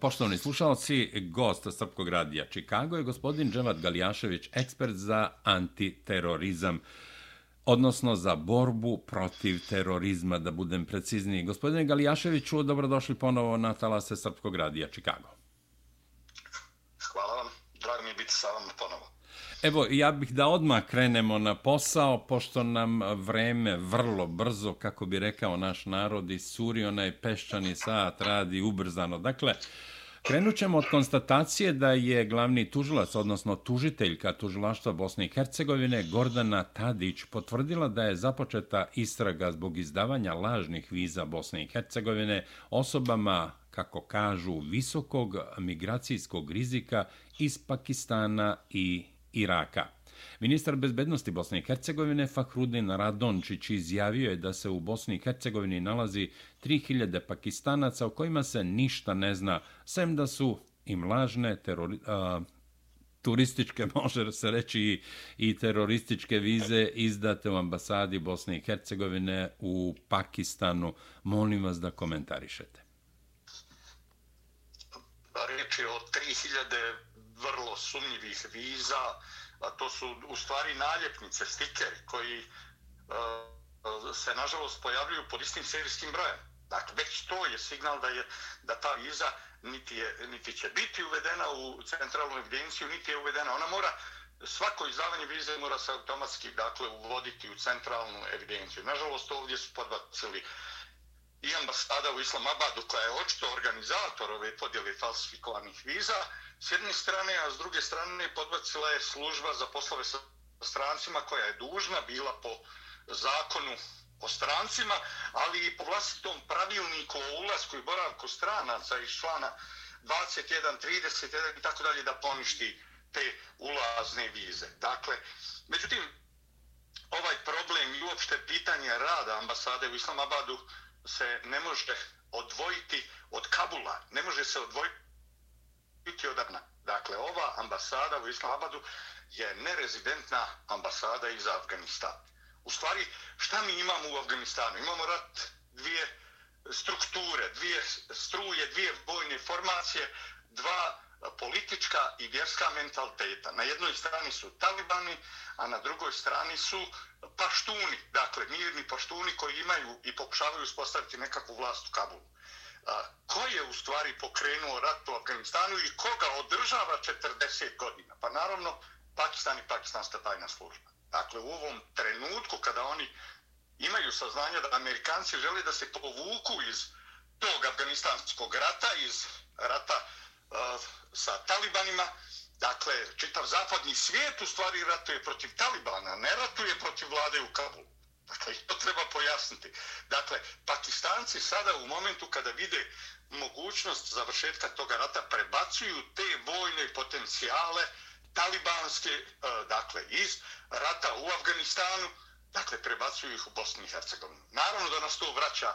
Poštovani slušalci, gost Srpkog radija Čikago je gospodin Dževat Galijašević, ekspert za antiterorizam, odnosno za borbu protiv terorizma, da budem precizniji. Gospodine Galijaševiću, dobrodošli ponovo na talase Srpkog radija Čikago. Hvala vam, drago mi je biti sa vam ponovo. Evo, ja bih da odmah krenemo na posao, pošto nam vreme vrlo brzo, kako bi rekao naš narod, i suri onaj peščani sat radi ubrzano. Dakle, krenut ćemo od konstatacije da je glavni tužilac, odnosno tužiteljka tužilaštva Bosne i Hercegovine, Gordana Tadić, potvrdila da je započeta istraga zbog izdavanja lažnih viza Bosne i Hercegovine osobama, kako kažu, visokog migracijskog rizika iz Pakistana i Iraka. Ministar bezbednosti Bosne i Hercegovine Fahrudin Radončić izjavio je da se u Bosni i Hercegovini nalazi 3000 pakistanaca o kojima se ništa ne zna, sem da su im lažne terori, a, turističke, može se reći, i, i terorističke vize izdate u ambasadi Bosne i Hercegovine u Pakistanu. Molim vas da komentarišete. Riječ je o 3000 vrlo sumnjivih viza, a to su u stvari naljepnice, stikeri koji uh, se nažalost pojavljuju pod istim serijskim brojem. Dakle, već to je signal da je da ta viza niti, je, niti će biti uvedena u centralnu evidenciju, niti je uvedena. Ona mora, svako izdavanje vize mora se automatski dakle, uvoditi u centralnu evidenciju. Nažalost, ovdje su podbacili i ambasada u Islamabadu, koja je očito organizator ove podjele falsifikovanih viza, s jedne strane, a s druge strane podbacila je služba za poslove sa strancima koja je dužna bila po zakonu o strancima, ali i po vlastitom pravilniku o ulazku i boravku stranaca iz člana 21, 31 i tako dalje da poništi te ulazne vize. Dakle, međutim, ovaj problem i uopšte pitanje rada ambasade u Islamabadu se ne može odvojiti od Kabula, ne može se odvojiti biti odavna. Dakle, ova ambasada u Islamabadu je nerezidentna ambasada iz Afganistana. U stvari, šta mi imamo u Afganistanu? Imamo rat dvije strukture, dvije struje, dvije vojne formacije, dva politička i vjerska mentaliteta. Na jednoj strani su talibani, a na drugoj strani su paštuni, dakle mirni paštuni koji imaju i pokušavaju uspostaviti nekakvu vlast u Kabulu ko je u stvari pokrenuo rat u Afganistanu i koga održava 40 godina? Pa naravno, Pakistan i Pakistanska tajna služba. Dakle, u ovom trenutku kada oni imaju saznanje da Amerikanci žele da se povuku iz tog afganistanskog rata, iz rata uh, sa talibanima, dakle, čitav zapadni svijet u stvari ratuje protiv talibana, ne ratuje protiv vlade u Kabulu. Dakle, to treba pojasniti. Dakle, pakistanci sada u momentu kada vide mogućnost završetka toga rata prebacuju te vojne potencijale talibanske, e, dakle, iz rata u Afganistanu, dakle, prebacuju ih u Bosni i Hercegovini. Naravno da nas to vraća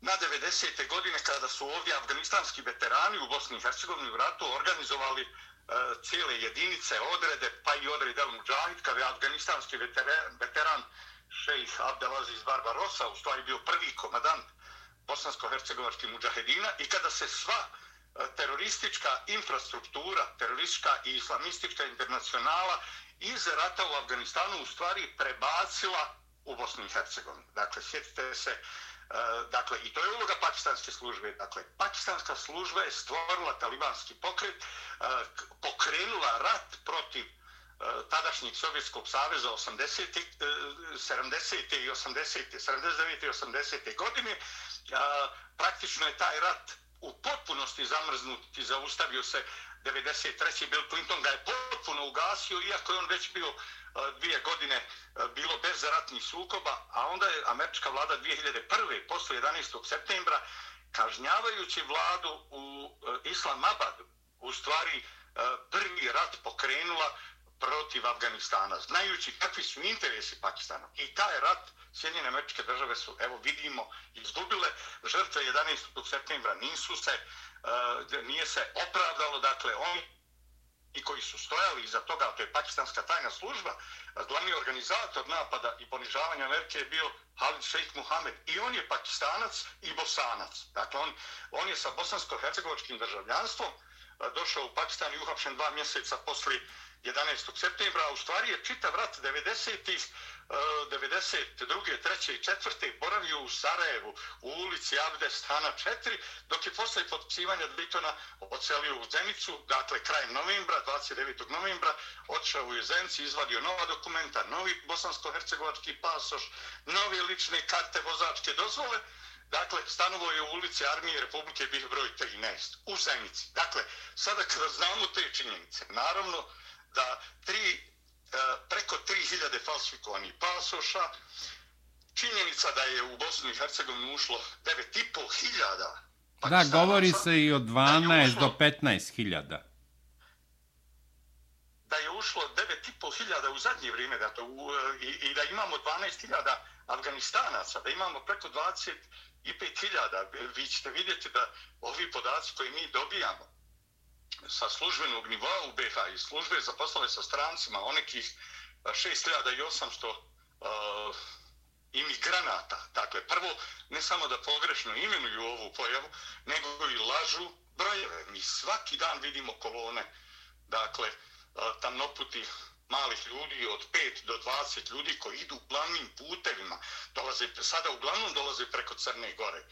na 90. godine kada su ovdje afganistanski veterani u Bosni i Hercegovini u ratu organizovali uh, cijele jedinice, odrede, pa i odrede El Mujahid, kada je afganistanski veteran, veteran šejh Abdelaziz Barbarosa, u stvari bio prvi komadant bosansko-hercegovačkih muđahedina i kada se sva e, teroristička infrastruktura, teroristička i islamistička internacionala iz rata u Afganistanu u stvari prebacila u Bosnu i Hercegovini. Dakle, sjetite se, e, dakle, i to je uloga pakistanske službe. Dakle, pakistanska služba je stvorila talibanski pokret, e, pokrenula rat protiv tadašnjeg Sovjetskog saveza 80. 70. E, i 80. 79. i 80. godine. E, praktično je taj rat u potpunosti zamrznut i zaustavio se 93. Bill Clinton ga je potpuno ugasio, iako je on već bio e, dvije godine bilo bez ratnih sukoba, a onda je američka vlada 2001. posle 11. septembra kažnjavajući vladu u Islamabadu u stvari prvi rat pokrenula protiv Afganistana, znajući kakvi su interesi Pakistana. I taj rat Sjedinjene američke države su, evo vidimo, izgubile. Žrtve 11. septembra nisu se, uh, nije se opravdalo, dakle, oni i koji su stojali iza toga, to je pakistanska tajna služba, glavni organizator napada i ponižavanja Amerike je bio Halid Sheikh Mohamed. I on je pakistanac i bosanac. Dakle, on, on je sa bosansko-hercegovačkim državljanstvom e, došao u Pakistan i uhapšen dva mjeseca poslije 11. septembra, a u stvari je čitav rat 90-ih 92. 3. i 4. boravio u Sarajevu u ulici Abdest Hana 4, dok je posle potpisivanja Daytona ocelio u Zenicu, dakle krajem novembra, 29. novembra, odšao u Zenici, izvadio nova dokumenta, novi bosansko-hercegovački pasoš, nove lične karte vozačke dozvole, Dakle, stanovo je u ulici Armije Republike bih broj 13, u Zenici. Dakle, sada kada znamo te činjenice, naravno da tri E, preko 3000 falsifikovanih pasoša. Činjenica da je u Bosnu i Hercegovini ušlo 9500 Da, govori se i od 12 ušlo, do 15.000. Da je ušlo 9500 u zadnje vrijeme da to, u, i, i da imamo 12.000 Afganistanaca, da imamo preko 25.000. Vi ćete vidjeti da ovi podaci koji mi dobijamo, sa službenog nivoa u BH i službe za poslove sa strancima, onekih 6800 uh, imigranata. Dakle, prvo, ne samo da pogrešno imenuju ovu pojavu, nego i lažu brojeve. Mi svaki dan vidimo kolone, dakle, tamnoputi malih ljudi od 5 do 20 ljudi koji idu glavnim putevima. Dolaze, sada uglavnom dolaze preko Crne Gore.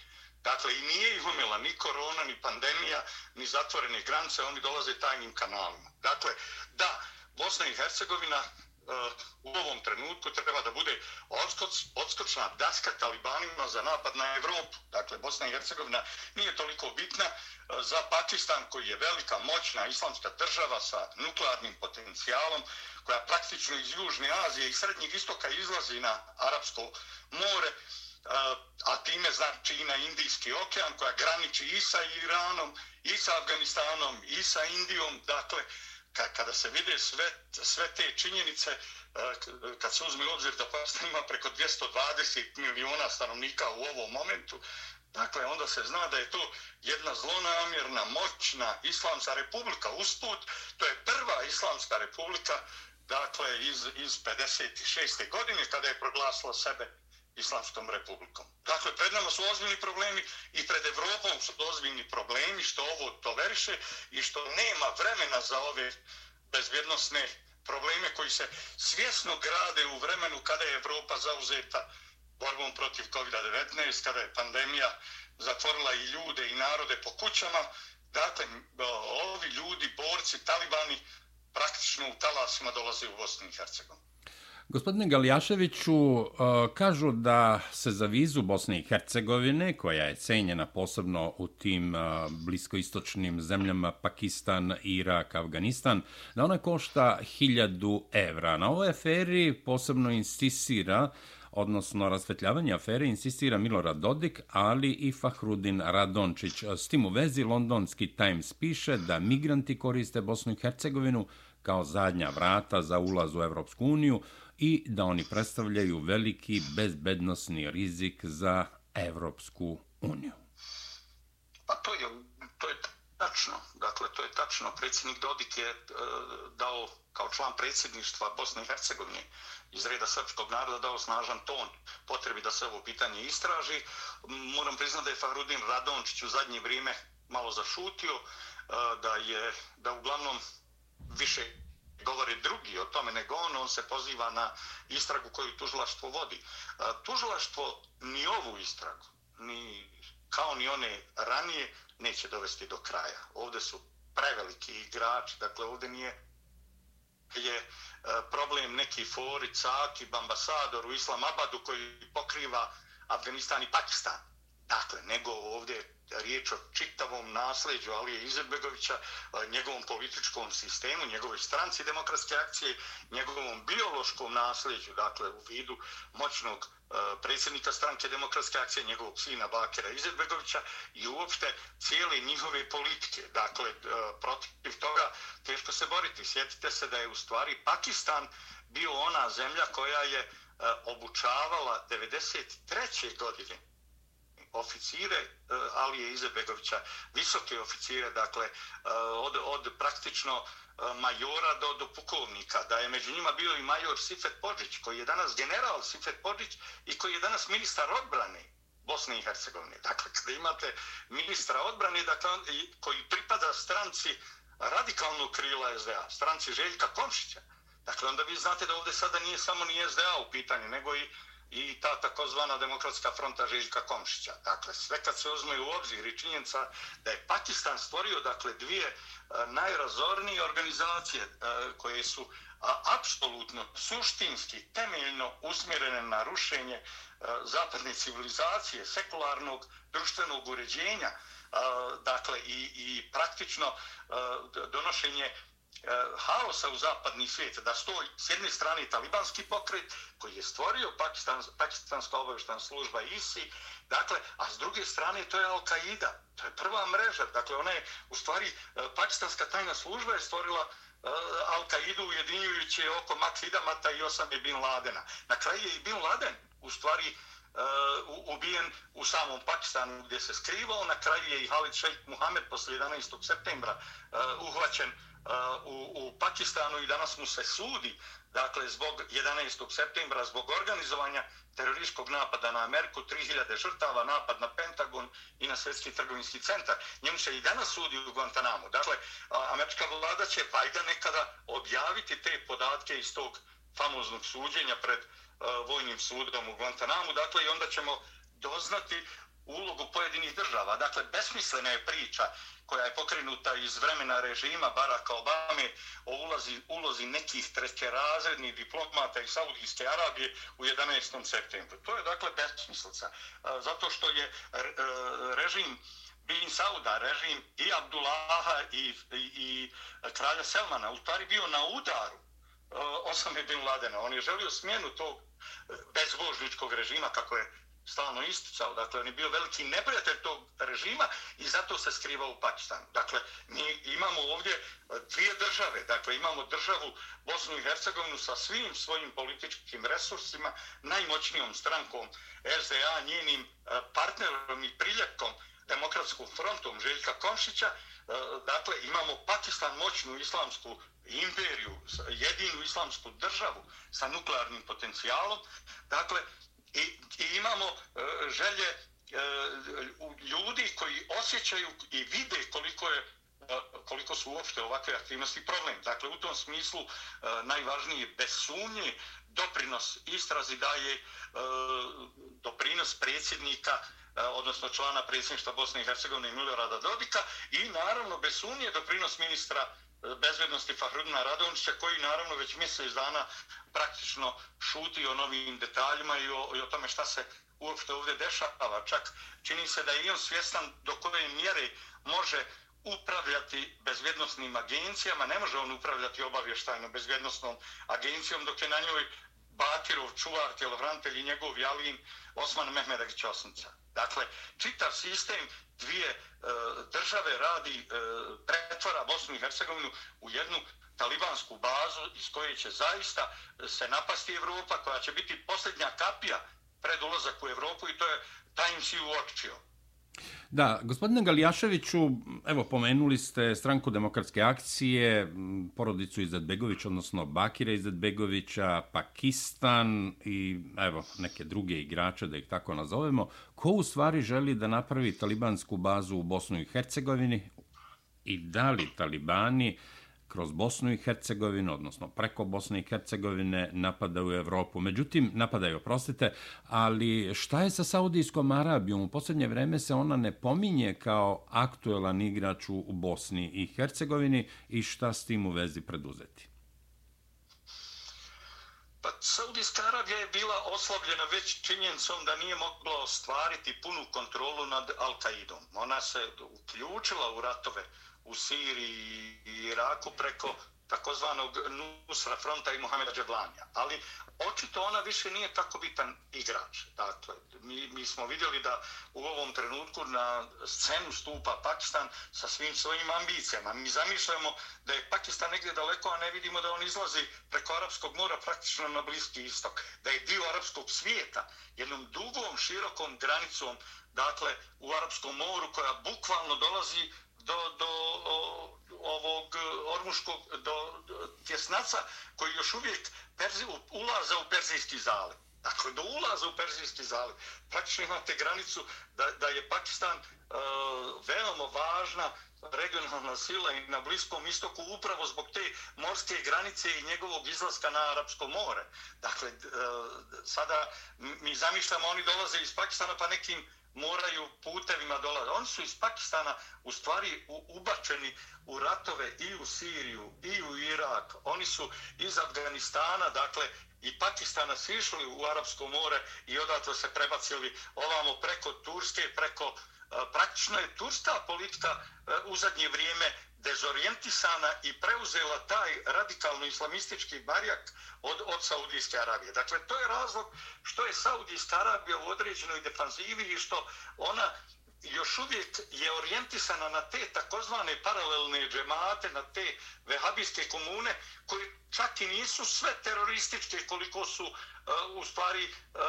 Dakle, i nije ih umjela ni korona, ni pandemija, ni zatvorene granice, oni dolaze tajnim kanalima. Dakle, da, Bosna i Hercegovina uh, u ovom trenutku treba da bude odskoč, odskočna daska talibanima za napad na Evropu. Dakle, Bosna i Hercegovina nije toliko bitna uh, za Pakistan koji je velika, moćna islamska država sa nuklearnim potencijalom koja praktično iz Južne Azije i Srednjeg istoka izlazi na Arapsko more eh, a time znači i na Indijski okean koja graniči i sa Iranom, i sa Afganistanom, i sa Indijom. Dakle, kada se vide sve, sve te činjenice, e, kad se uzme obzir da Pakistan ima preko 220 miliona stanovnika u ovom momentu, dakle, onda se zna da je to jedna zlonamjerna, moćna islamska republika. Usput, to je prva islamska republika, dakle, iz, iz 56. godine, kada je proglasila sebe Islamskom republikom. Dakle, pred nama su ozbiljni problemi i pred Evropom su ozbiljni problemi što ovo toleriše i što nema vremena za ove bezbjednostne probleme koji se svjesno grade u vremenu kada je Evropa zauzeta borbom protiv COVID-19, kada je pandemija zatvorila i ljude i narode po kućama. Dakle, ovi ljudi, borci, talibani, praktično u talasima dolaze u Bosnu i Hercegovini. Gospodine Galijaševiću, e, kažu da se za vizu Bosne i Hercegovine, koja je cenjena posebno u tim e, bliskoistočnim zemljama Pakistan, Irak, Afganistan, da ona košta 1000 evra. Na ovoj aferi posebno insistira odnosno rasvetljavanje afere insistira Milorad Dodik, ali i Fahrudin Radončić. S tim u vezi Londonski Times piše da migranti koriste Bosnu i Hercegovinu kao zadnja vrata za ulaz u Evropsku uniju, i da oni predstavljaju veliki bezbednostni rizik za Evropsku uniju. Pa to je, to je tačno. Dakle, to je tačno. Predsjednik Dodik je e, dao kao član predsjedništva Bosne i Hercegovine iz reda srpskog naroda dao snažan ton potrebi da se ovo pitanje istraži. Moram priznati da je Fahrudin Radončić u zadnje vrijeme malo zašutio, e, da je da uglavnom više govori drugi o tome nego on, on se poziva na istragu koju tužilaštvo vodi. E, tužilaštvo ni ovu istragu, ni kao ni one ranije, neće dovesti do kraja. Ovde su preveliki igrači, dakle ovde nije je e, problem neki Fori, Caki, ambasador u Islamabadu koji pokriva Afganistan i Pakistan. Dakle, nego ovdje riječ o čitavom nasljeđu Alije Izetbegovića, njegovom političkom sistemu, njegovoj stranci demokratske akcije, njegovom biološkom nasljeđu, dakle u vidu moćnog predsjednika stranke demokratske akcije, njegovog sina Bakera Izetbegovića i uopšte cijele njihove politike. Dakle, protiv toga teško se boriti. Sjetite se da je u stvari Pakistan bio ona zemlja koja je obučavala 93. godine oficire eh, Alije Izebegovića, visoke oficire, dakle, eh, od, od praktično eh, majora do, do pukovnika, da je među njima bio i major Sifet Požić, koji je danas general Sifet Požić i koji je danas ministar odbrane Bosne i Hercegovine. Dakle, kada imate ministra odbrane dakle, koji pripada stranci radikalnog krila SDA, stranci Željka Komšića, dakle, onda vi znate da ovdje sada nije samo ni SDA u pitanju, nego i i ta takozvana demokratska fronta Željka Komšića. Dakle, sve kad se uzme u obzir i činjenica da je Pakistan stvorio dakle, dvije e, najrazornije organizacije e, koje su apsolutno suštinski, temeljno usmjerene na rušenje e, zapadne civilizacije, sekularnog društvenog uređenja, dakle, i, i praktično donošenje E, haosa u zapadni svijet, da stoji s jedne strane talibanski pokret koji je stvorio Pakistan, pakistanska obavještana služba ISI, dakle, a s druge strane to je Al-Qaida, to je prva mreža, dakle ona je u stvari e, pakistanska tajna služba je stvorila uh, Al-Qaidu ujedinjujući oko Maksidamata i Osame Bin Ladena. Na kraju je i Bin Laden u stvari uh, ubijen u samom Pakistanu gdje se skrivao. Na kraju je i Halid Sheikh Muhammed posle 11. septembra uh, uhvaćen u, u Pakistanu i danas mu se sudi, dakle, zbog 11. septembra, zbog organizovanja terorističkog napada na Ameriku, 3000 žrtava, napad na Pentagon i na Svjetski trgovinski centar. Njemu se i danas sudi u Guantanamu. Dakle, američka vlada će pa vajda nekada objaviti te podatke iz tog famoznog suđenja pred uh, vojnim sudom u Guantanamu. Dakle, i onda ćemo doznati ulogu pojedinih država. Dakle, besmislena je priča koja je pokrenuta iz vremena režima Baracka Obame o ulazi, ulozi nekih trećerazrednih diplomata iz Saudijske Arabije u 11. septembru. To je dakle besmislica. E, zato što je e, režim Bin Sauda, režim i Abdullaha i, i, i kralja Selmana, u stvari bio na udaru e, Osame Bin Ladena. On je želio smjenu tog bezbožničkog režima, kako je stalno isticao. Dakle, on je bio veliki neprijatelj tog režima i zato se skrivao u Pakistanu. Dakle, mi imamo ovdje e, dvije države. Dakle, imamo državu Bosnu i Hercegovinu sa svim svojim političkim resursima, najmoćnijom strankom SDA, njenim e, partnerom i priljepkom demokratskom frontom Željka Komšića. E, dakle, imamo Pakistan moćnu islamsku imperiju, jedinu islamsku državu sa nuklearnim potencijalom. Dakle, i, i imamo e, želje e, ljudi koji osjećaju i vide koliko je e, koliko su uopšte ovakve aktivnosti problem. Dakle, u tom smislu e, najvažnije bez sumnje doprinos istrazi daje e, doprinos predsjednika e, odnosno člana predsjedništva Bosne i Hercegovine Milorada Dodika i naravno bez sumnje doprinos ministra bezbednosti Fahrudina Radončića koji naravno već mjesec dana praktično šuti o novim detaljima i o, i o tome šta se uopšte ovdje dešava. Čak čini se da je on svjestan do koje mjere može upravljati bezbjednostnim agencijama, ne može on upravljati obavještajno bezbjednostnom agencijom dok je na njoj Bakirov čuvar, tjelohrantelj i njegov Jalin Osman Mehmedagić Osnica. Dakle, čitav sistem dvije e, države radi, e, pretvara Bosnu i Hercegovinu u jednu talibansku bazu iz koje će zaista e, se napasti Evropa, koja će biti posljednja kapija pred ulazak u Evropu i to je Times i uočio. Da, gospodine Galijaševiću, evo, pomenuli ste stranku demokratske akcije, porodicu Izetbegović, odnosno Bakira Izetbegovića, Pakistan i, evo, neke druge igrače, da ih tako nazovemo. Ko u stvari želi da napravi talibansku bazu u Bosnu i Hercegovini i da li talibani kroz Bosnu i Hercegovinu, odnosno preko Bosne i Hercegovine, napadaju Evropu. Međutim, napadaju, oprostite, ali šta je sa Saudijskom Arabijom? U posljednje vreme se ona ne pominje kao aktuelan igrač u Bosni i Hercegovini i šta s tim u vezi preduzeti? Pa Saudijska Arabija je bila oslabljena već činjenicom da nije mogla ostvariti punu kontrolu nad Al-Qaidom. Ona se uključila u ratove u Siriji i Iraku preko takozvanog Nusra fronta i Mohameda Džeblanja. Ali očito ona više nije tako bitan igrač. Dakle, mi, mi smo vidjeli da u ovom trenutku na scenu stupa Pakistan sa svim svojim ambicijama. Mi zamišljamo da je Pakistan negdje daleko, a ne vidimo da on izlazi preko Arabskog mora praktično na Bliski istok. Da je dio arapskog svijeta jednom dugom, širokom granicom dakle, u Arabskom moru, koja bukvalno dolazi do, do o, ovog e, Ormuškog, do, do tjesnaca, koji još uvijek perzi, ulaza u Perzijski zaliv. Dakle, do ulaza u Perzijski zaliv. Praktično imate granicu da, da je Pakistan e, veoma važna regionalna sila i na Bliskom istoku upravo zbog te morske granice i njegovog izlaska na Arapsko more. Dakle, e, sada mi zamišljamo, oni dolaze iz Pakistana pa nekim moraju putevima dolaze. Oni su iz Pakistana u stvari ubačeni u ratove i u Siriju i u Irak. Oni su iz Afganistana, dakle, i Pakistana sišli u Arapsko more i odatle se prebacili ovamo preko Turske, preko e, praktično je turska politika e, u zadnje vrijeme dezorijentisana i preuzela taj radikalno islamistički barjak od, od Saudijske Arabije. Dakle, to je razlog što je Saudijska Arabija u određenoj defanzivi i što ona još uvijek je orijentisana na te takozvane paralelne džemate, na te vehabijske komune, koji čak i nisu sve terorističke koliko su uh, u stvari uh,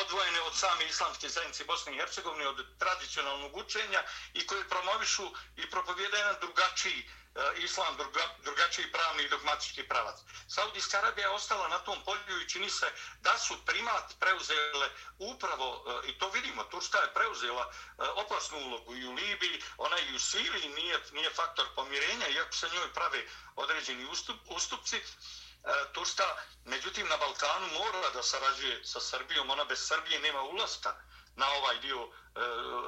odvojene od same islamske zajednice Bosne i Hercegovine, od tradicionalnog učenja i koje promovišu i propovjeda jedan drugačiji uh, E, islam druga, drugačiji pravni i dogmatički pravac. Saudijska Arabija je ostala na tom polju i čini se da su primat preuzele upravo, e, i to vidimo, Turska je preuzela e, opasnu ulogu i u Libiji, ona i u Siriji nije, nije faktor pomirenja, iako se njoj prave određeni ustup, ustupci, Turska, međutim, na Balkanu mora da sarađuje sa Srbijom, ona bez Srbije nema ulaska na ovaj dio e,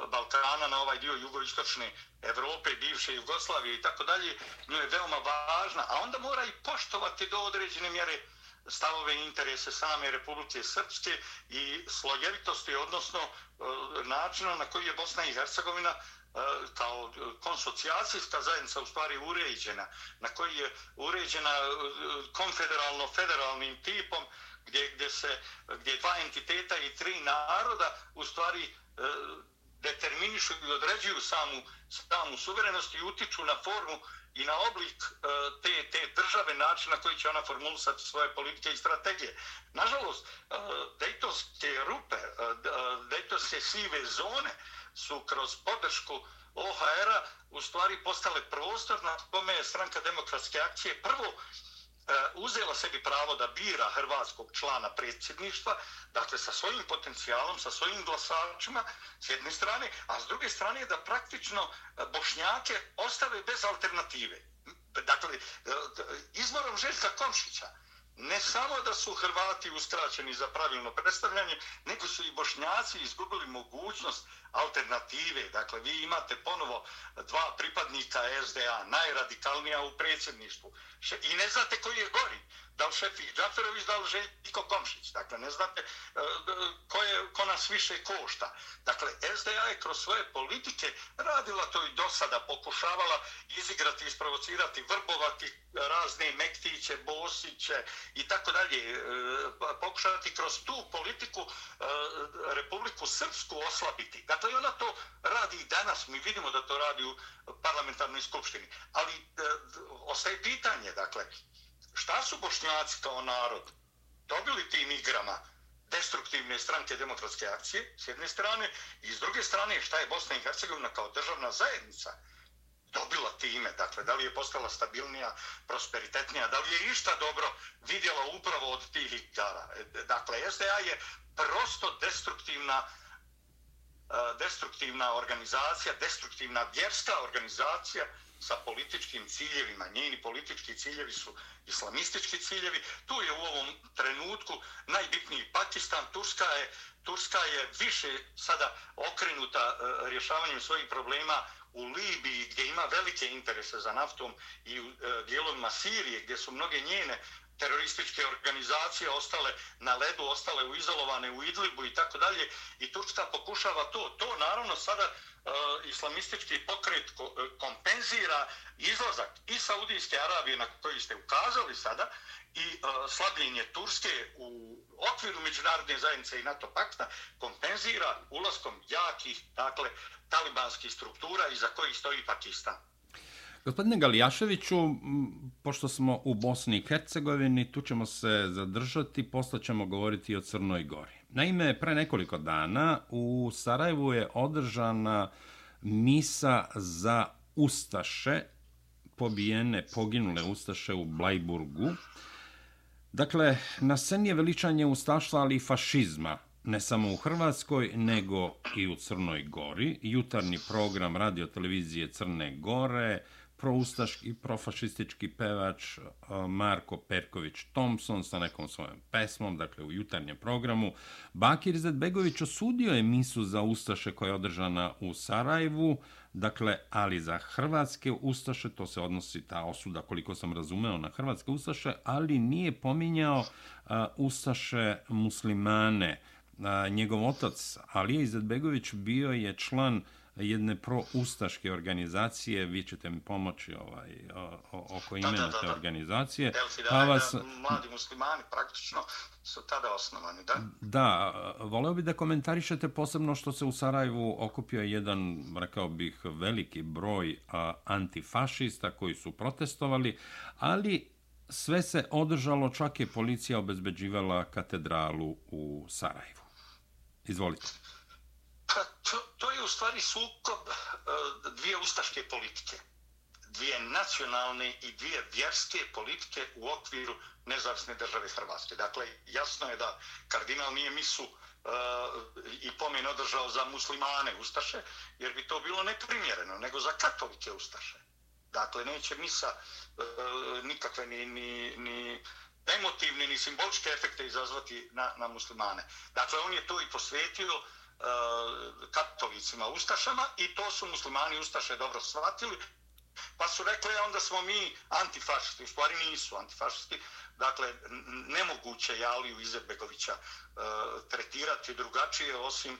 Balkana, na ovaj dio jugoistočne Evrope, bivše Jugoslavije i tako dalje, nju je veoma važna, a onda mora i poštovati do određene mjere stavove i interese same Republike Srpske i slojevitosti, odnosno e, načina na koji je Bosna i Hercegovina e, kao konsocijacijska zajednica u stvari uređena, na koji je uređena e, konfederalno-federalnim tipom, gdje, gdje se gdje dva entiteta i tri naroda u stvari e, determinišu i određuju samu, samu suverenost i utiču na formu i na oblik e, te, te države, način na koji će ona formulisati svoje politike i strategije. Nažalost, e, Dejtonske rupe, e, Dejtonske sive zone su kroz podršku OHR-a u stvari postale prostor na kome je stranka demokratske akcije prvo E, uzela sebi pravo da bira hrvatskog člana predsjedništva, dakle sa svojim potencijalom, sa svojim glasačima s jedne strane, a s druge strane da praktično e, bošnjake ostave bez alternative. Dakle, e, izborom Željka Komšića, ne samo da su Hrvati uskraćeni za pravilno predstavljanje, nego su i Bošnjaci izgubili mogućnost alternative. Dakle, vi imate ponovo dva pripadnika SDA, najradikalnija u predsjedništvu. I ne znate koji je gori da li Šefi Džaferović, da li Željko Komšić. Dakle, ne znate e, ko, je, ko nas više košta. Dakle, SDA je kroz svoje politike radila to i do sada, pokušavala izigrati, isprovocirati, vrbovati razne Mektiće, Bosiće i tako dalje. E, pokušavati kroz tu politiku e, Republiku Srpsku oslabiti. Dakle, ona to radi i danas. Mi vidimo da to radi u parlamentarnoj skupštini. Ali ostaje pitanje, dakle, šta su bošnjaci kao narod dobili tim igrama? Destruktivne stranke demokratske akcije s jedne strane i s druge strane šta je Bosna i Hercegovina kao državna zajednica dobila time, dakle, da li je postala stabilnija, prosperitetnija, da li je išta dobro vidjela upravo od tih igara. E, dakle, SDA je prosto destruktivna e, destruktivna organizacija, destruktivna vjerska organizacija sa političkim ciljevima. Njeni politički ciljevi su islamistički ciljevi. Tu je u ovom trenutku najbitniji Pakistan. Turska je, Turska je više sada okrenuta e, rješavanjem svojih problema u Libiji gdje ima velike interese za naftom i u dijelovima Sirije gdje su mnoge njene terorističke organizacije ostale na ledu, ostale u izolovane u Idlibu i tako dalje. I Turska pokušava to. To naravno sada uh, islamistički pokret ko, uh, kompenzira izlazak i Saudijske Arabije na koji ste ukazali sada i uh, slabljenje Turske u okviru međunarodne zajednice i NATO pakta kompenzira ulaskom jakih, dakle, talibanskih struktura iza kojih stoji Pakistan. Gospodine Galijaševiću, pošto smo u Bosni i Hercegovini, tu ćemo se zadržati, posle ćemo govoriti o Crnoj Gori. Naime, pre nekoliko dana u Sarajevu je održana misa za Ustaše, pobijene, poginule Ustaše u Blajburgu. Dakle, na sceni je veličanje Ustaštva, ali i fašizma, ne samo u Hrvatskoj, nego i u Crnoj Gori. Jutarnji program radio televizije Crne Gore, proustaški, profašistički pevač e, Marko Perković Thompson sa nekom svojom pesmom, dakle u jutarnjem programu. Bakir Zedbegović osudio je misu za Ustaše koja je održana u Sarajevu, dakle, ali za hrvatske Ustaše, to se odnosi ta osuda, koliko sam razumeo, na hrvatske Ustaše, ali nije pominjao uh, Ustaše muslimane. Uh, njegov otac, Alija Izetbegović, bio je član uh, jedne proustaške organizacije, vi ćete mi pomoći ovaj, oko imena da, da, da, te organizacije. Pa vas... Mladi muslimani praktično su tada osnovani, da? Da, voleo bih da komentarišete posebno što se u Sarajevu okupio jedan, rekao bih, veliki broj antifašista koji su protestovali, ali sve se održalo, čak je policija obezbeđivala katedralu u Sarajevu. Izvolite. U stvari sukob eh, dvije ustaške politike. Dvije nacionalne i dvije vjerske politike u okviru nezavisne države Hrvatske. Dakle, jasno je da kardinal nije misu eh, i pomen održao za muslimane ustaše, jer bi to bilo neprimjereno, nego za katolike ustaše. Dakle, neće misa eh, nikakve ni, ni, ni emotivne, ni simboličke efekte izazvati na, na muslimane. Dakle, on je to i posvetio uh, katolicima ustašama i to su muslimani ustaše dobro shvatili pa su rekli e, onda smo mi antifašisti, u stvari nisu antifašisti, dakle nemoguće je Aliju Izetbegovića e, tretirati drugačije osim e,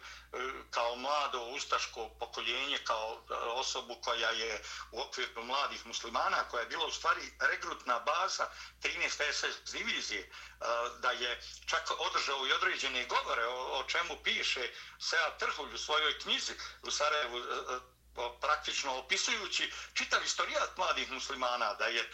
kao mlado ustaško pokoljenje, kao e, osobu koja je u okviru mladih muslimana, koja je bila u stvari regrutna baza 13. SS divizije, e, da je čak održao i određene govore o, o čemu piše Sead Trhulj u svojoj knjizi u Sarajevu, e, e Pa praktično opisujući čitav istorijat mladih muslimana, da je, e,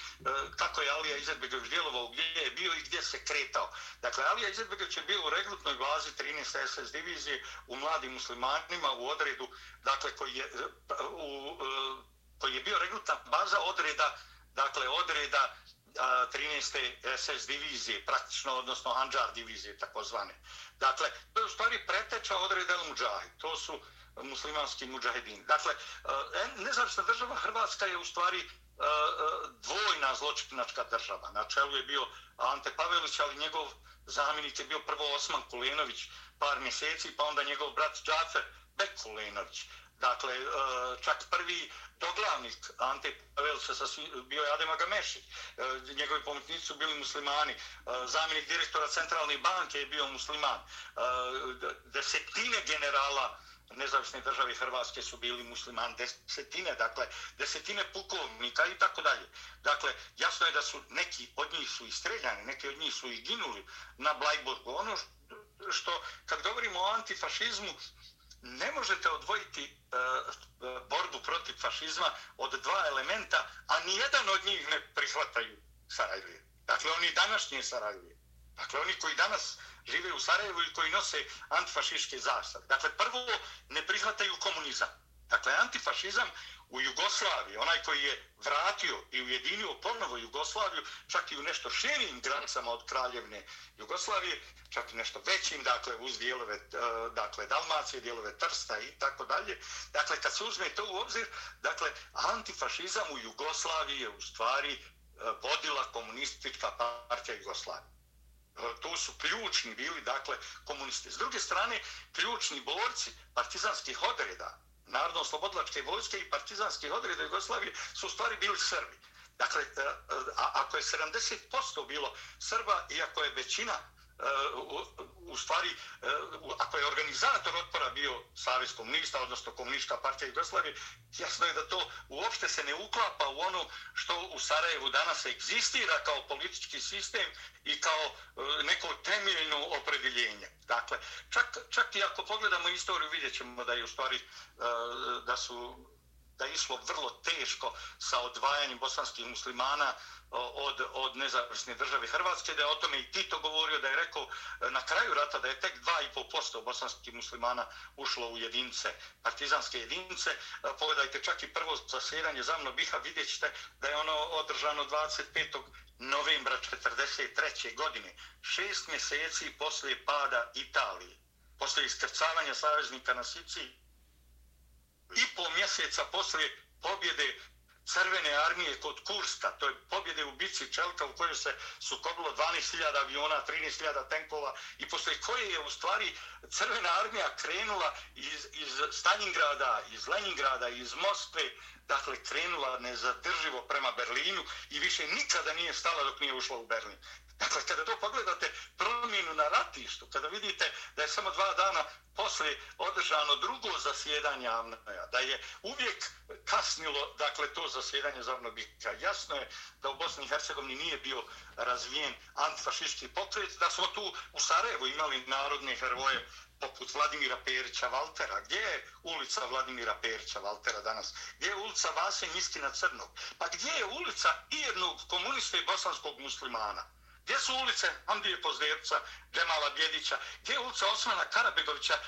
kako je Alija Izetbegović djelovao, gdje je bio i gdje se kretao. Dakle, Alija Izetbegović je bio u regrutnoj bazi 13. SS divizije u mladim muslimanima u odredu, dakle, koji je, e, u, e, koji je bio regrutna baza odreda, dakle, odreda 13. SS divizije, praktično, odnosno Anđar divizije, takozvane. Dakle, to je u stvari preteča odreda Al-Mujahid. To su muslimanski muđahedin. Dakle, e, nezavisna država Hrvatska je u stvari eh, eh, dvojna zločinačka država. Na čelu je bio Ante Pavelić, ali njegov zamjenik je bio prvo Osman Kulenović par mjeseci, pa onda njegov brat Džafer Bek Kulenović. Dakle, čak prvi doglavnik Ante Pavelića bio je Adem Agameši. Njegovi pomoćnici su bili muslimani. Zamjenik direktora centralne banke je bio musliman. Desetine generala nezavisne države Hrvatske su bili musliman desetine, dakle, desetine pukovnika i tako dalje. Dakle, jasno je da su neki od njih su istreljani, neki od njih su i ginuli na Blajburgu. Ono što, kad govorimo o antifašizmu, ne možete odvojiti e, e borbu protiv fašizma od dva elementa, a ni jedan od njih ne prihvataju Sarajlije. Dakle, oni današnje Sarajlije. Dakle, oni koji danas žive u Sarajevu i koji nose antifašiške zastave. Dakle, prvo ne prihvataju komunizam. Dakle, antifašizam u Jugoslaviji, onaj koji je vratio i ujedinio ponovo Jugoslaviju, čak i u nešto širim granicama od kraljevne Jugoslavije, čak i nešto većim, dakle, uz dijelove, eh, dakle, Dalmacije, dijelove Trsta i tako dalje. Dakle, kad se uzme to u obzir, dakle, antifašizam u Jugoslaviji je u stvari eh, vodila komunistička partija Jugoslavije E, tu su ključni bili, dakle, komunisti. S druge strane, ključni borci partizanskih odreda, narodno-slobodlačke vojske i partizanskih odreda Jugoslavije su u stvari bili Srbi. Dakle, e, e, a, ako je 70% bilo Srba i ako je većina Eh, u, u stvari, eh, ako je organizator otpora bio Savez komunista, odnosno komunistička partija Jugoslavije, jasno je da to uopšte se ne uklapa u ono što u Sarajevu danas egzistira kao politički sistem i kao eh, neko temeljno opredeljenje. Dakle, čak, čak i ako pogledamo istoriju, vidjet ćemo da je u stvari da su da je išlo vrlo teško sa odvajanjem bosanskih muslimana od, od nezavisne države Hrvatske, da je o tome i Tito govorio, da je rekao e, na kraju rata da je tek 2,5% bosanskih muslimana ušlo u jedinice, partizanske jedinice. E, pogledajte čak i prvo zasjedanje za mno biha, vidjet ćete da je ono održano 25. novembra 1943. godine, šest mjeseci poslije pada Italije, poslije iskrcavanja saveznika na Siciji, i po mjeseca poslije pobjede crvene armije kod Kurska, to je pobjede u bici Čelka u kojoj se sukobilo 12.000 aviona, 13.000 tenkova i posle koje je u stvari crvena armija krenula iz, iz Stalingrada, iz Leningrada, iz Moskve, dakle krenula nezadrživo prema Berlinu i više nikada nije stala dok nije ušla u Berlin. Dakle, kada to pogledate promjenu na kada vidite da je samo dva dana posle održano drugo zasjedanje Avnoja, da je uvijek kasnilo dakle, to zasjedanje Zavnobika. Jasno je da u Bosni i Hercegovini nije bio razvijen antifašistički pokret, da smo tu u Sarajevu imali narodne heroje poput Vladimira Perića Valtera. Gdje je ulica Vladimira Perića Valtera danas? Gdje je ulica Vase Niskina Crnog? Pa gdje je ulica jednog komunista i bosanskog muslimana? Gdje su ulice Andije Pozdevca, Demala Bjedića? Gdje je ulica Osmana Karabegovića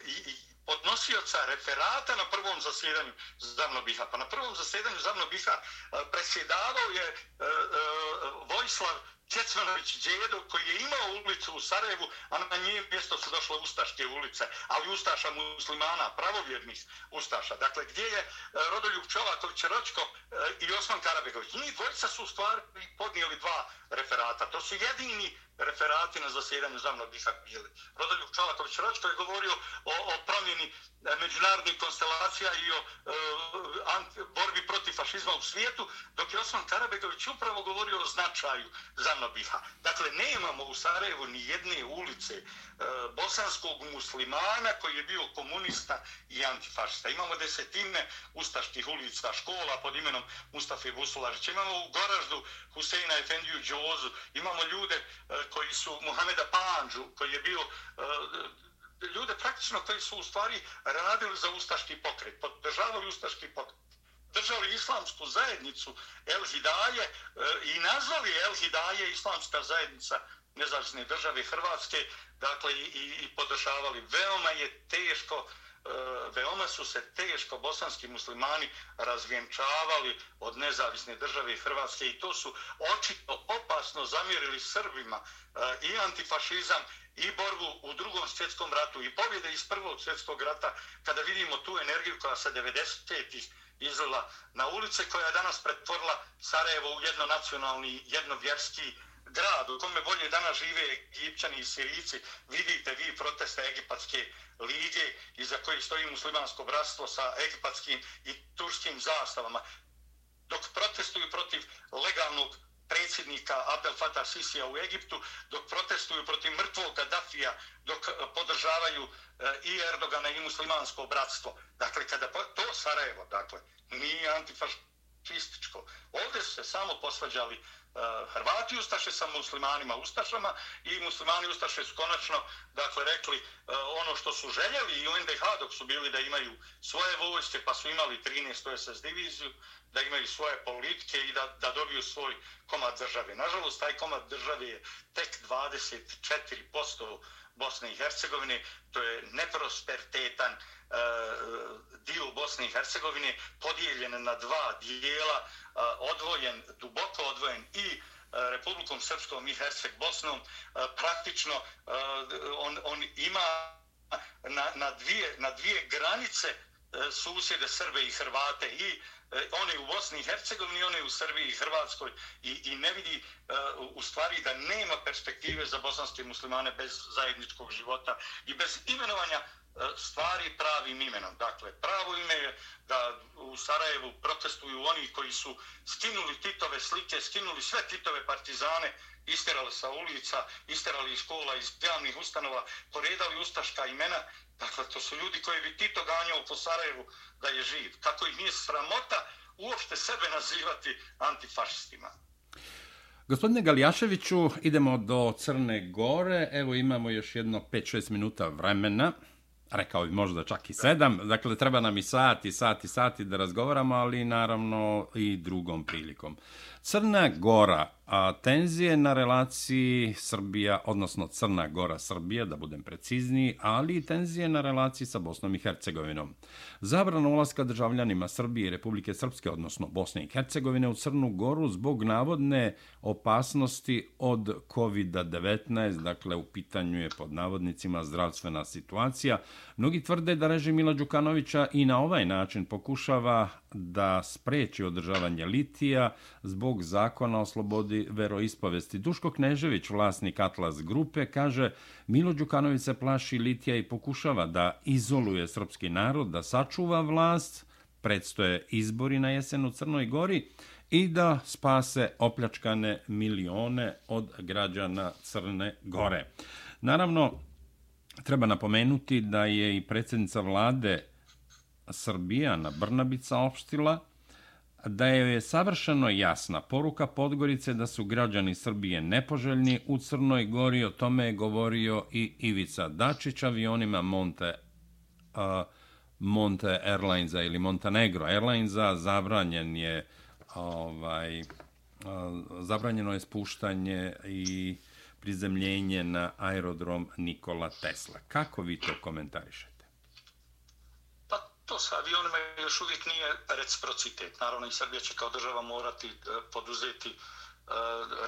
i, i podnosioca referata na prvom zasjedanju Zavno Biha? Pa na prvom zasjedanju Zavno Biha e, presjedavao je e, e, Vojslav Čecmanović Đedo koji je imao ulicu u Sarajevu, a na nje mjesto su došle Ustaške ulice, ali Ustaša muslimana, pravovjernih Ustaša. Dakle, gdje je e, Rodoljub Čovaković Ročko e, i Osman Karabegović? Njih dvojica su u stvari podnijeli dva referata. To su jedini referati na zasjedanju zamnog diha bili. Rodoljub Čalaković Račko je govorio o, o promjeni e, međunarodnih konstelacija i o e, anti borbi protiv fašizma u svijetu, dok je Osman Karabegović upravo govorio o značaju za Zanobiha. Dakle, nemamo u Sarajevu ni jedne ulice e, bosanskog muslimana koji je bio komunista i antifašista. Imamo desetine ustaških ulica, škola pod imenom Mustafa Busulažića. Imamo u Goraždu Huseina Efendiju Džozu. Imamo ljude e, koji su Muhameda Panđu, koji je bio e, ljude praktično koji su u stvari radili za ustaški pokret, podržavali ustaški pokret držali islamsku zajednicu El Hidaje e, i nazvali El Hidaje islamska zajednica nezavisne države Hrvatske, dakle i, i podržavali. Veoma je teško, uh, E, veoma su se teško bosanski muslimani razvjenčavali od nezavisne države Hrvatske i to su očito opasno zamjerili Srbima e, i antifašizam i borbu u drugom svjetskom ratu i pobjede iz prvog svjetskog rata kada vidimo tu energiju koja se 90-ih izlila na ulice koja je danas pretvorila Sarajevo u jednonacionalni, jednovjerski grad u kome bolje danas žive Egipćani i Sirici. Vidite vi proteste Egipatske lige iza koji stoji muslimansko bratstvo sa egipatskim i turskim zastavama. Dok protestuju protiv legalnog predsjednika Abdel Fattah Sisija u Egiptu, dok protestuju protiv mrtvog Gaddafija, dok eh, podržavaju eh, i Erdogana i muslimansko bratstvo. Dakle, kada to Sarajevo, dakle, nije antifašističko. Ovdje su se samo posvađali uh, Hrvati Ustaše sa muslimanima Ustašama i muslimani Ustaše su konačno, dakle, rekli e, ono što su željeli i u NDH dok su bili da imaju svoje vojske, pa su imali 13. SS diviziju, da imaju svoje politike i da, da dobiju svoj komad države. Nažalost, taj komad države je tek 24% Bosne i Hercegovine, to je neprosperitetan e, dio Bosne i Hercegovine, podijeljen na dva dijela, e, odvojen, duboko odvojen i e, Republikom Srpskom i Herceg Bosnom, e, praktično e, on, on ima na, na, dvije, na dvije granice e, susjede Srbe i Hrvate i E, E, one u Bosni i Hercegovini, one u Srbiji i Hrvatskoj i, i ne vidi uh, u stvari da nema perspektive za bosanske muslimane bez zajedničkog života i bez imenovanja uh, stvari pravim imenom. Dakle, pravo ime je da u Sarajevu protestuju oni koji su skinuli Titove slike, skinuli sve Titove partizane, isterali sa ulica, isterali iz škola, iz javnih ustanova, poredali ustaška imena Dakle, to su ljudi koji bi Tito ganjao po Sarajevu da je živ. Kako ih nije sramota uopšte sebe nazivati antifašistima. Gospodine Galjaševiću, idemo do Crne Gore. Evo imamo još jedno 5-6 minuta vremena. rekao bi možda čak i sedam, dakle treba nam i sati, sati, sati da razgovaramo, ali naravno i drugom prilikom. Crna Gora, a tenzije na relaciji Srbija, odnosno Crna Gora Srbija, da budem precizniji, ali i tenzije na relaciji sa Bosnom i Hercegovinom. Zabrana ulaska državljanima Srbije i Republike Srpske, odnosno Bosne i Hercegovine u Crnu Goru zbog navodne opasnosti od COVID-19, dakle u pitanju je pod navodnicima zdravstvena situacija. Mnogi tvrde da režim Mila Đukanovića i na ovaj način pokušava da spreči održavanje litija zbog zakona o slobodi veroispovesti. Duško Knežević, vlasnik Atlas Grupe, kaže Milo Đukanović se plaši litija i pokušava da izoluje srpski narod, da sačuva vlast, predstoje izbori na jesen u Crnoj Gori i da spase opljačkane milione od građana Crne Gore. Naravno, treba napomenuti da je i predsjednica vlade Srbijana Brnabica opštila da je savršeno jasna poruka Podgorice da su građani Srbije nepoželjni u Crnoj Gori. O tome je govorio i Ivica Dačić avionima Monte, uh, Monte Airlinesa ili Montenegro Airlinesa. Zabranjen je, ovaj, uh, zabranjeno je spuštanje i prizemljenje na aerodrom Nikola Tesla. Kako vi to komentarišete? Pa to sa avionima još uvijek nije reciprocitet. Naravno i Srbija će kao država morati e, poduzeti e,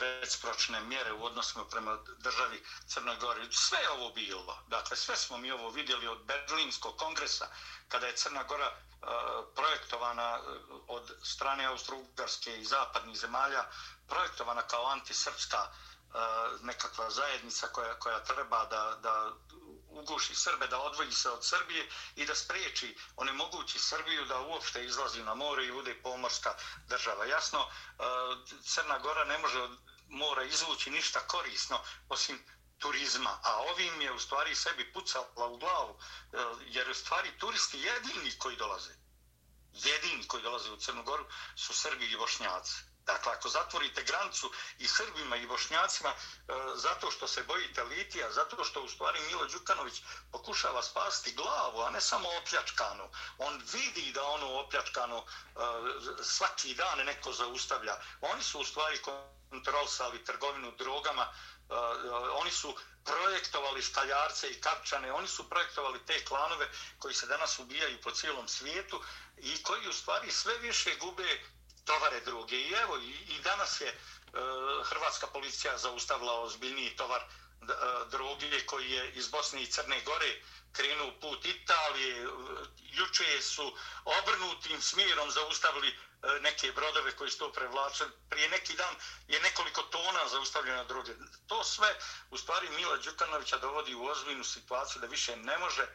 recipročne mjere u odnosima prema državi Crnoj Gori. Sve je ovo bilo. Dakle, sve smo mi ovo vidjeli od Berlinskog kongresa, kada je Crna Gora e, projektovana od strane Austro-Ugarske i zapadnih zemalja, projektovana kao antisrpska nekakva zajednica koja, koja treba da, da uguši Srbe, da odvoji se od Srbije i da spriječi onemogući Srbiju da uopšte izlazi na more i bude pomorska država. Jasno, Crna Gora ne može od mora izvući ništa korisno osim turizma, a ovim je u stvari sebi pucala u glavu, e, jer u stvari turisti jedini koji dolaze, jedini koji dolaze u Crnu Goru su Srbi i Bošnjaci. Dakle, ako zatvorite granicu i Srbima i Bošnjacima e, zato što se bojite litija, zato što u stvari Milo Đukanović pokušava spasti glavu, a ne samo opljačkanu. On vidi da ono opljačkano e, svaki dan neko zaustavlja. Oni su u stvari kontrolsali trgovinu drogama, e, oni su projektovali staljarce i kapčane, oni su projektovali te klanove koji se danas ubijaju po cijelom svijetu i koji u stvari sve više gube tovare druge. I evo, i, i danas je e, hrvatska policija zaustavila ozbiljniji tovar e, droge koji je iz Bosne i Crne Gore krenuo put Italije. E, juče su obrnutim smjerom zaustavili e, neke brodove koji su to prevlačili. Prije neki dan je nekoliko tona zaustavljena droge. To sve, u stvari, Mila Đukanovića dovodi u ozbiljnu situaciju da više ne može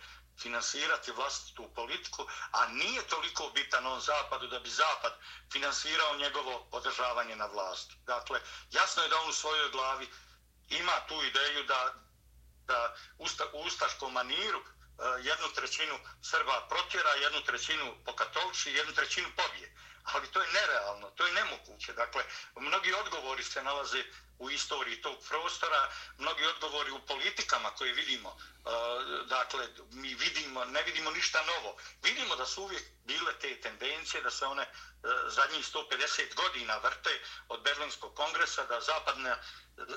finansirati vlastitu politiku, a nije toliko bitan on Zapadu da bi Zapad finansirao njegovo održavanje na vlast. Dakle, jasno je da on u svojoj glavi ima tu ideju da, da usta, u ustaškom maniru e, jednu trećinu Srba protjera, jednu trećinu pokatolči, jednu trećinu pobije. Ali to je nerealno, to je nemoguće. Dakle, mnogi odgovori se nalaze u istoriji tog prostora, mnogi odgovori u politikama koje vidimo, uh, dakle, mi vidimo, ne vidimo ništa novo. Vidimo da su uvijek bile te tendencije, da se one uh, zadnjih 150 godina vrte od Berlinskog kongresa, da zapadne,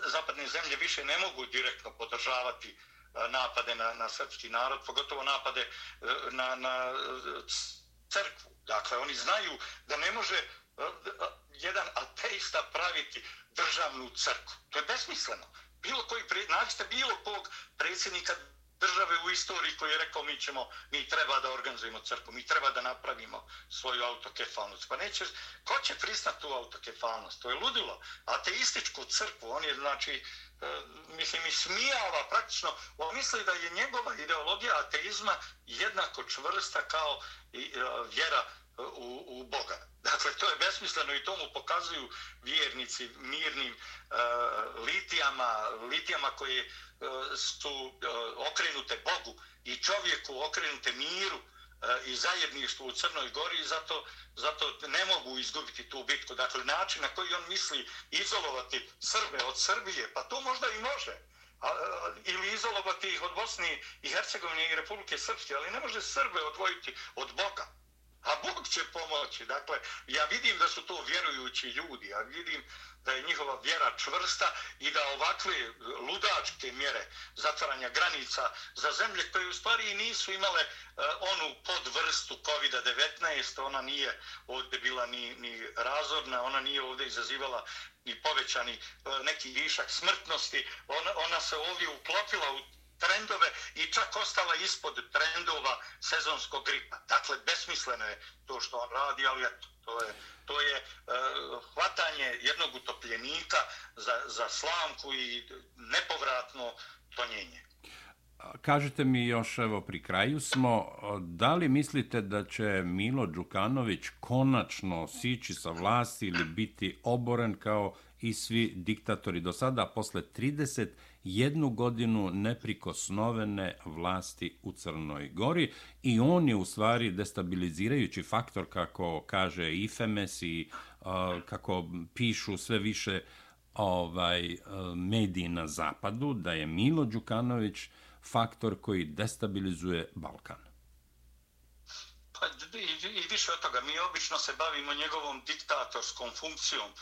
zapadne zemlje više ne mogu direktno podržavati uh, napade na, na srpski narod, pogotovo napade na, na crkvu. Dakle, oni znaju da ne može jedan ateista praviti državnu crkvu. To je besmisleno. Bilo koji, nađite bilo kog predsjednika države u istoriji koji je rekao mi ćemo, mi treba da organizujemo crkvu, mi treba da napravimo svoju autokefalnost. Pa neće, ko će pristati tu autokefalnost? To je ludilo. Ateističku crkvu, on je, znači, e, mislim, i smijava praktično, on misli da je njegova ideologija ateizma jednako čvrsta kao i, e, vjera u, u Boga. Dakle, to je besmisleno i tomu pokazuju vjernici mirnim uh, litijama, litijama koje uh, su uh, okrenute Bogu i čovjeku okrenute miru uh, i zajedništvu u Crnoj Gori i zato, zato ne mogu izgubiti tu bitku. Dakle, način na koji on misli izolovati Srbe od Srbije, pa to možda i može. ili izolovati ih od Bosne i Hercegovine i Republike Srpske, ali ne može Srbe odvojiti od Boga. A Bog će pomoći. Dakle, ja vidim da su to vjerujući ljudi, ja vidim da je njihova vjera čvrsta i da ovakve ludačke mjere zatvaranja granica za zemlje koje u stvari nisu imale uh, onu podvrstu COVID-19, ona nije ovdje bila ni, ni razorna, ona nije ovdje izazivala ni povećani uh, neki višak smrtnosti, ona, ona se ovdje uklopila u trendove i čak ostala ispod trendova sezonskog gripa. Dakle, besmisleno je to što on radi, ali eto, to je, to je uh, hvatanje jednog utopljenika za, za slamku i nepovratno tonjenje. Kažete mi još, evo, pri kraju smo, da li mislite da će Milo Đukanović konačno sići sa vlasti ili biti oboren kao i svi diktatori do sada, posle 30 jednu godinu neprikosnovene vlasti u Crnoj Gori i on je u stvari destabilizirajući faktor kako kaže IFEMES i uh, kako pišu sve više ovaj e, mediji na zapadu da je Milo Đukanović faktor koji destabilizuje Balkan. Pa i, više od toga, mi obično se bavimo njegovom diktatorskom funkcijom.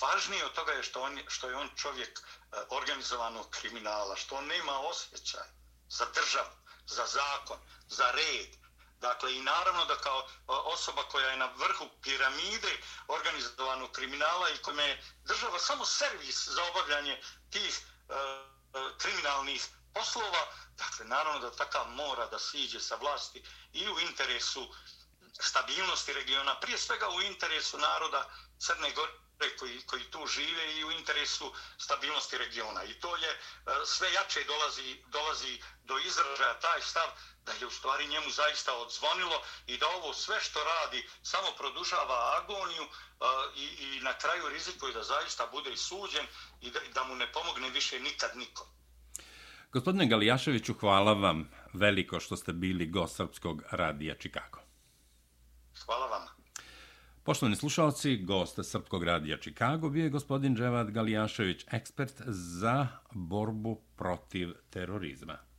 Važnije od toga je što, on, što je on čovjek e, organizovanog kriminala, što on nema osjećaj za državu, za zakon, za red. Dakle, i naravno da kao e, osoba koja je na vrhu piramide organizovanog kriminala i kome je država samo servis za obavljanje tih uh, kriminalnih poslova, dakle, naravno da takav mora da siđe sa vlasti i u interesu stabilnosti regiona, prije svega u interesu naroda Crne Gore koji, koji tu žive i u interesu stabilnosti regiona. I to je e, sve jače dolazi, dolazi do izražaja taj stav da je u stvari njemu zaista odzvonilo i da ovo sve što radi samo produžava agoniju uh, i, i na kraju rizikuje da zaista bude suđen i da, da mu ne pomogne više nikad nikom. Gospodine Galijaševiću, hvala vam veliko što ste bili gost Srpskog radija Čikago. Hvala vam. Poštovani slušalci, gost Srpskog radija Čikago bio je gospodin Dževad Galijašević, ekspert za borbu protiv terorizma.